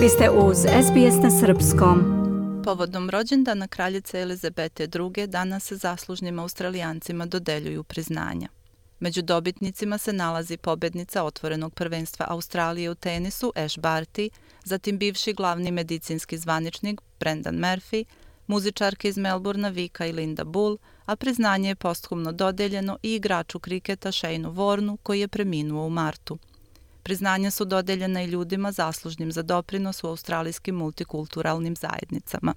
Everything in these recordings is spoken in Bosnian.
Vi ste uz SBS na Srpskom. Povodom rođendana kraljice Elizabete II. danas se zaslužnim australijancima dodeljuju priznanja. Među dobitnicima se nalazi pobednica otvorenog prvenstva Australije u tenisu Ash Barty, zatim bivši glavni medicinski zvaničnik Brendan Murphy, muzičarke iz Melburna Vika i Linda Bull, a priznanje je posthumno dodeljeno i igraču kriketa Shane Warnu koji je preminuo u martu. Priznanja su dodeljena i ljudima zaslužnim za doprinos u australijskim multikulturalnim zajednicama.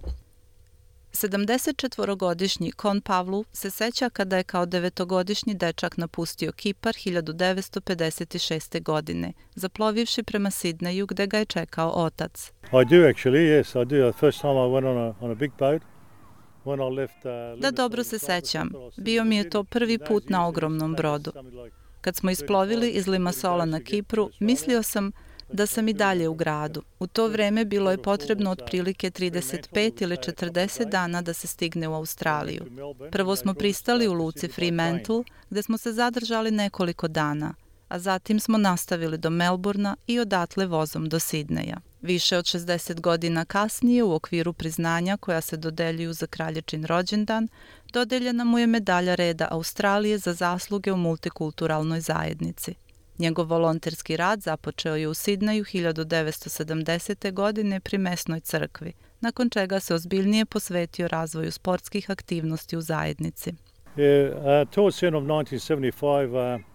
74-godišnji Kon Pavlu se seća kada je kao devetogodišnji dečak napustio Kipar 1956. godine, zaplovivši prema Sidneju gde ga je čekao otac. I do actually, yes, I do. The first time I went on a, on a big boat, uh, da dobro se sećam. Bio mi je to prvi put na ogromnom brodu. Kad smo isplovili iz Limasola na Kipru, mislio sam da sam i dalje u gradu. U to vreme bilo je potrebno otprilike 35 ili 40 dana da se stigne u Australiju. Prvo smo pristali u luci Fremantle, gde smo se zadržali nekoliko dana, a zatim smo nastavili do Melburna i odatle vozom do Sidneja. Više od 60 godina kasnije, u okviru priznanja koja se dodeljuju za kralječin rođendan, dodeljena mu je medalja reda Australije za zasluge u multikulturalnoj zajednici. Njegov volonterski rad započeo je u Sidneju 1970. godine pri mesnoj crkvi, nakon čega se ozbiljnije posvetio razvoju sportskih aktivnosti u zajednici. Yeah, uh, towards the end of 1975, uh, Uh,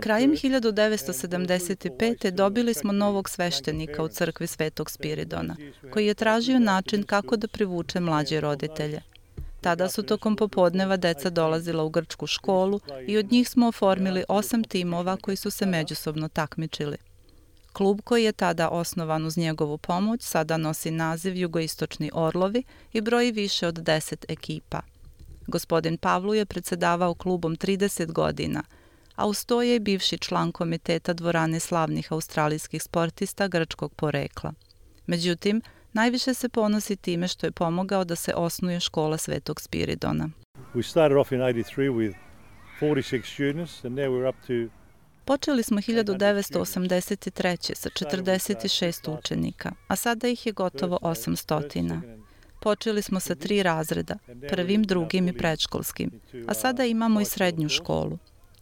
Krajem 1975. dobili smo novog sveštenika u crkvi Svetog Spiridona, koji je tražio način kako da privuče mlađe roditelje. Tada su tokom popodneva deca dolazila u grčku školu i od njih smo oformili osam timova koji su se međusobno takmičili. Klub koji je tada osnovan uz njegovu pomoć sada nosi naziv Jugoistočni Orlovi i broji više od deset ekipa. Gospodin Pavlu je predsedavao klubom 30 godina, a uz to je bivši član komiteta dvorane slavnih australijskih sportista grčkog porekla. Međutim, najviše se ponosi time što je pomogao da se osnuje škola Svetog Spiridona. We started off in 83 with 46 students and now we're up to Počeli smo 1983. sa 46 učenika, a sada ih je gotovo 800. Počeli smo sa tri razreda, prvim, drugim i predškolskim, a sada imamo i srednju školu.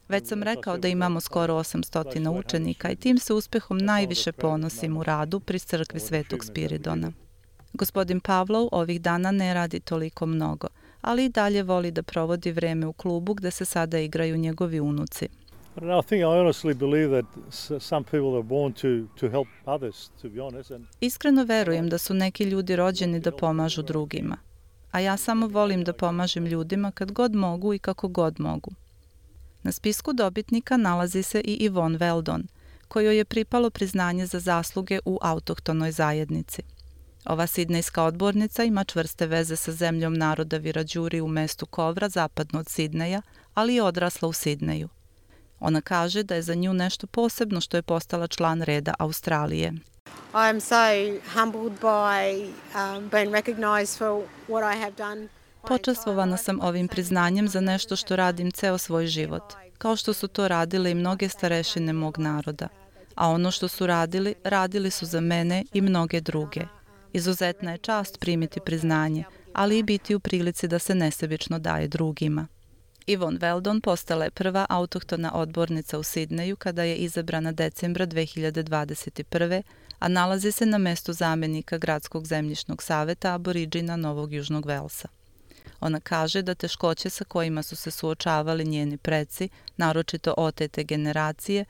Već sam rekao da imamo skoro 800 učenika i tim se uspehom najviše ponosim u radu pri crkvi Svetog Spiridona. Gospodin Pavlov ovih dana ne radi toliko mnogo, ali i dalje voli da provodi vreme u klubu gde se sada igraju njegovi unuci. I don't know, I think I honestly believe that some people are born to to help others, to be honest. And Iskreno verujem da su neki ljudi rođeni da pomažu drugima. A ja samo volim da pomažem ljudima kad god mogu i kako god mogu. Na spisku dobitnika nalazi se i Yvonne Veldon, kojoj je pripalo priznanje za zasluge u autohtonoj zajednici. Ova sidnejska odbornica ima čvrste veze sa zemljom naroda Virađuri u mestu Kovra, zapadno od Sidneja, ali je odrasla u Sidneju. Ona kaže da je za nju nešto posebno što je postala član reda Australije. I am so humbled by um, being recognized for what I have done. Počastvovana sam ovim priznanjem za nešto što radim ceo svoj život, kao što su to radile i mnoge starešine mog naroda. A ono što su radili, radili su za mene i mnoge druge. Izuzetna je čast primiti priznanje, ali i biti u prilici da se nesebično daje drugima. Yvonne Weldon postala je prva autohtona odbornica u Sidneju kada je izabrana decembra 2021. a nalazi se na mestu zamenika Gradskog zemljišnog saveta aboriđina Novog Južnog Velsa. Ona kaže da teškoće sa kojima su se suočavali njeni preci, naročito otete generacije,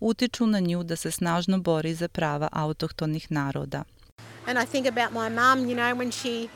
utiču na nju da se snažno bori za prava autohtonih naroda. And I think about my mum, you know, when she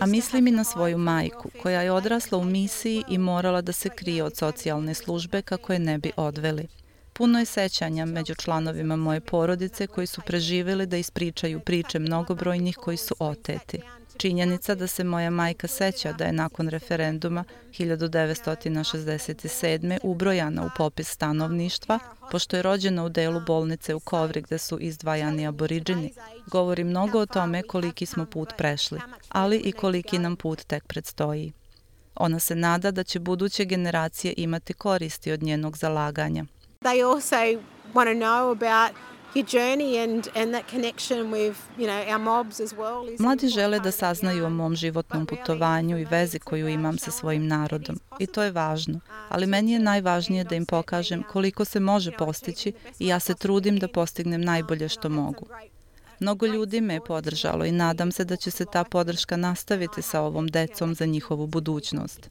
A mislim i na svoju majku, koja je odrasla u misiji i morala da se krije od socijalne službe kako je ne bi odveli. Puno je sećanja među članovima moje porodice koji su preživjeli da ispričaju priče mnogobrojnih koji su oteti. Činjenica da se moja majka seća da je nakon referenduma 1967. ubrojana u popis stanovništva, pošto je rođena u delu bolnice u Kovri gde su izdvajani aboriđini, govori mnogo o tome koliki smo put prešli, ali i koliki nam put tek predstoji. Ona se nada da će buduće generacije imati koristi od njenog zalaganja. They also want to know about your journey and, and that connection with, you know, our mobs as well. Is Mladi žele da saznaju o mom životnom putovanju i vezi koju imam sa svojim narodom. I to je važno. Ali meni je najvažnije da im pokažem koliko se može postići i ja se trudim da postignem najbolje što mogu. Mnogo ljudi me je podržalo i nadam se da će se ta podrška nastaviti sa ovom decom za njihovu budućnost.